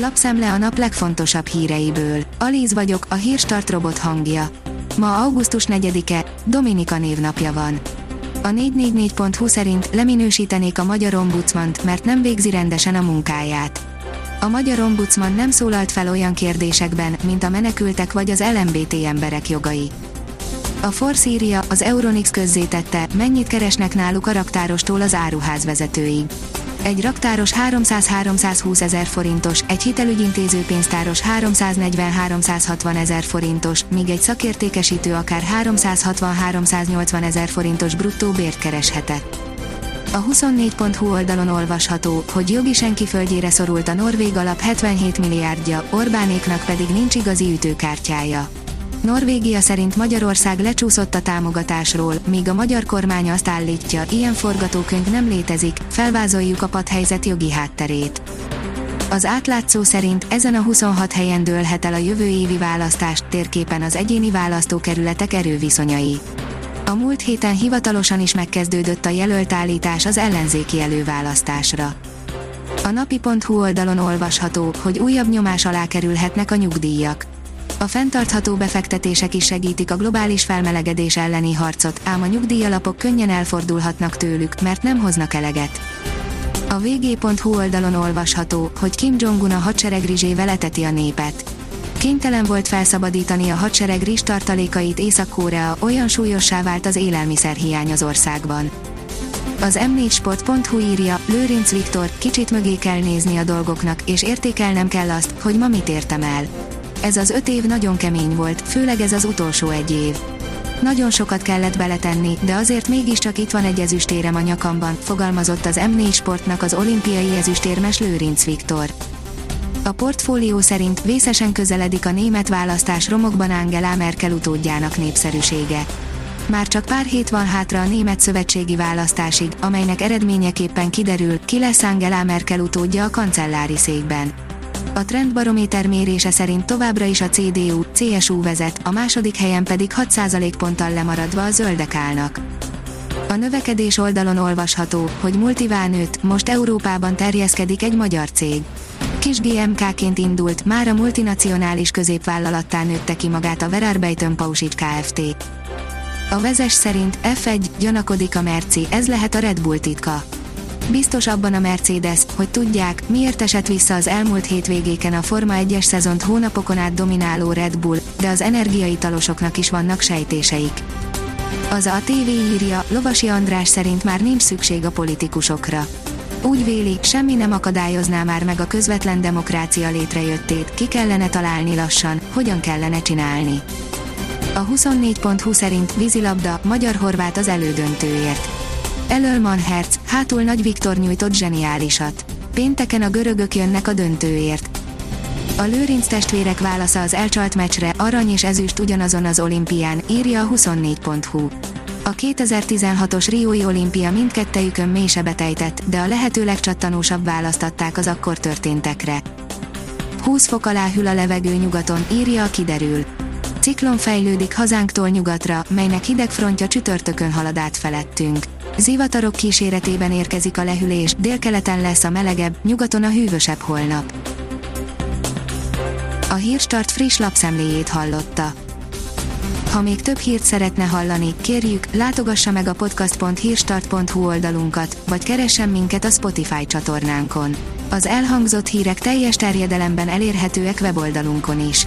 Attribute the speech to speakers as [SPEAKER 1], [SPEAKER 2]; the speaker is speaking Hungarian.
[SPEAKER 1] Lapszemle a nap legfontosabb híreiből. Alíz vagyok, a hírstart robot hangja. Ma augusztus 4-e, Dominika névnapja van. A 444.hu szerint leminősítenék a magyar ombudsmant, mert nem végzi rendesen a munkáját. A magyar ombudsman nem szólalt fel olyan kérdésekben, mint a menekültek vagy az LMBT emberek jogai. A Force írja, az Euronix közzétette, mennyit keresnek náluk a raktárostól az áruház vezetőig. Egy raktáros 300-320 ezer forintos, egy hitelügyintéző pénztáros 340-360 ezer forintos, míg egy szakértékesítő akár 360-380 ezer forintos bruttó bért kereshetett. A 24.hu oldalon olvasható, hogy jogi senki földjére szorult a norvég alap 77 milliárdja, Orbánéknak pedig nincs igazi ütőkártyája. Norvégia szerint Magyarország lecsúszott a támogatásról, míg a magyar kormány azt állítja, ilyen forgatókönyv nem létezik, felvázoljuk a padhelyzet jogi hátterét. Az átlátszó szerint ezen a 26 helyen dőlhet el a jövő évi választást térképen az egyéni választókerületek erőviszonyai. A múlt héten hivatalosan is megkezdődött a jelöltállítás az ellenzéki előválasztásra. A napi.hu oldalon olvasható, hogy újabb nyomás alá kerülhetnek a nyugdíjak a fenntartható befektetések is segítik a globális felmelegedés elleni harcot, ám a nyugdíjalapok könnyen elfordulhatnak tőlük, mert nem hoznak eleget. A vg.hu oldalon olvasható, hogy Kim Jong-un a hadsereg rizsével eteti a népet. Kénytelen volt felszabadítani a hadsereg rizs tartalékait Észak-Korea, olyan súlyossá vált az élelmiszerhiány az országban. Az m4sport.hu írja, Lőrinc Viktor, kicsit mögé kell nézni a dolgoknak, és értékelnem kell azt, hogy ma mit értem el ez az öt év nagyon kemény volt, főleg ez az utolsó egy év. Nagyon sokat kellett beletenni, de azért mégiscsak itt van egy ezüstérem a nyakamban, fogalmazott az M4 Sportnak az olimpiai ezüstérmes Lőrinc Viktor. A portfólió szerint vészesen közeledik a német választás romokban Angela Merkel utódjának népszerűsége. Már csak pár hét van hátra a német szövetségi választásig, amelynek eredményeképpen kiderül, ki lesz Angela Merkel utódja a kancellári székben. A trendbarométer mérése szerint továbbra is a CDU, CSU vezet, a második helyen pedig 6% ponttal lemaradva a zöldek állnak. A növekedés oldalon olvasható, hogy multivál nőtt, most Európában terjeszkedik egy magyar cég. Kis GMK-ként indult, már a multinacionális középvállalattá nőtte ki magát a Verarbeiton Pausic Kft. A vezes szerint F1 gyanakodik a Merci, ez lehet a Red Bull titka. Biztos abban a Mercedes, hogy tudják, miért esett vissza az elmúlt hétvégéken a Forma 1-es szezont hónapokon át domináló Red Bull, de az energiaitalosoknak is vannak sejtéseik. Az a TV írja, Lovasi András szerint már nincs szükség a politikusokra. Úgy véli, semmi nem akadályozná már meg a közvetlen demokrácia létrejöttét, ki kellene találni lassan, hogyan kellene csinálni. A 24.20 szerint vízilabda, magyar-horvát az elődöntőért. Elől Manherz, hátul Nagy Viktor nyújtott zseniálisat. Pénteken a görögök jönnek a döntőért. A Lőrinc testvérek válasza az elcsalt meccsre, arany és ezüst ugyanazon az olimpián, írja a 24.hu. A 2016-os Riói olimpia mindkettejükön mély sebet ejtett, de a lehető legcsattanósabb választatták az akkor történtekre. 20 fok alá hűl a levegő nyugaton, írja a kiderül. Ciklon fejlődik hazánktól nyugatra, melynek hideg frontja csütörtökön halad át felettünk. Zivatarok kíséretében érkezik a lehűlés, délkeleten lesz a melegebb, nyugaton a hűvösebb holnap. A Hírstart friss lapszemléjét hallotta. Ha még több hírt szeretne hallani, kérjük, látogassa meg a podcast.hírstart.hu oldalunkat, vagy keressen minket a Spotify csatornánkon. Az elhangzott hírek teljes terjedelemben elérhetőek weboldalunkon is.